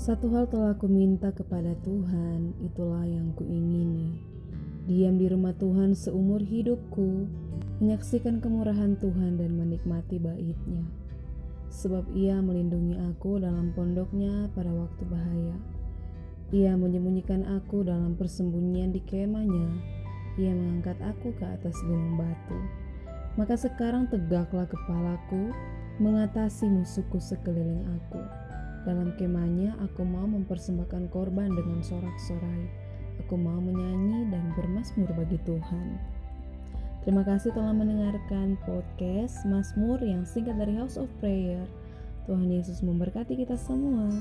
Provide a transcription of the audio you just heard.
Satu hal telah ku minta kepada Tuhan, itulah yang kuingini. Diam di rumah Tuhan seumur hidupku, menyaksikan kemurahan Tuhan dan menikmati baitnya. Sebab ia melindungi aku dalam pondoknya pada waktu bahaya. Ia menyembunyikan aku dalam persembunyian di kemahnya. Ia mengangkat aku ke atas gunung batu. Maka sekarang tegaklah kepalaku, mengatasi musuhku sekeliling aku. Dalam kemahnya aku mau mempersembahkan korban dengan sorak-sorai. Aku mau menyanyi dan bermasmur bagi Tuhan. Terima kasih telah mendengarkan podcast Mazmur yang singkat dari House of Prayer. Tuhan Yesus memberkati kita semua.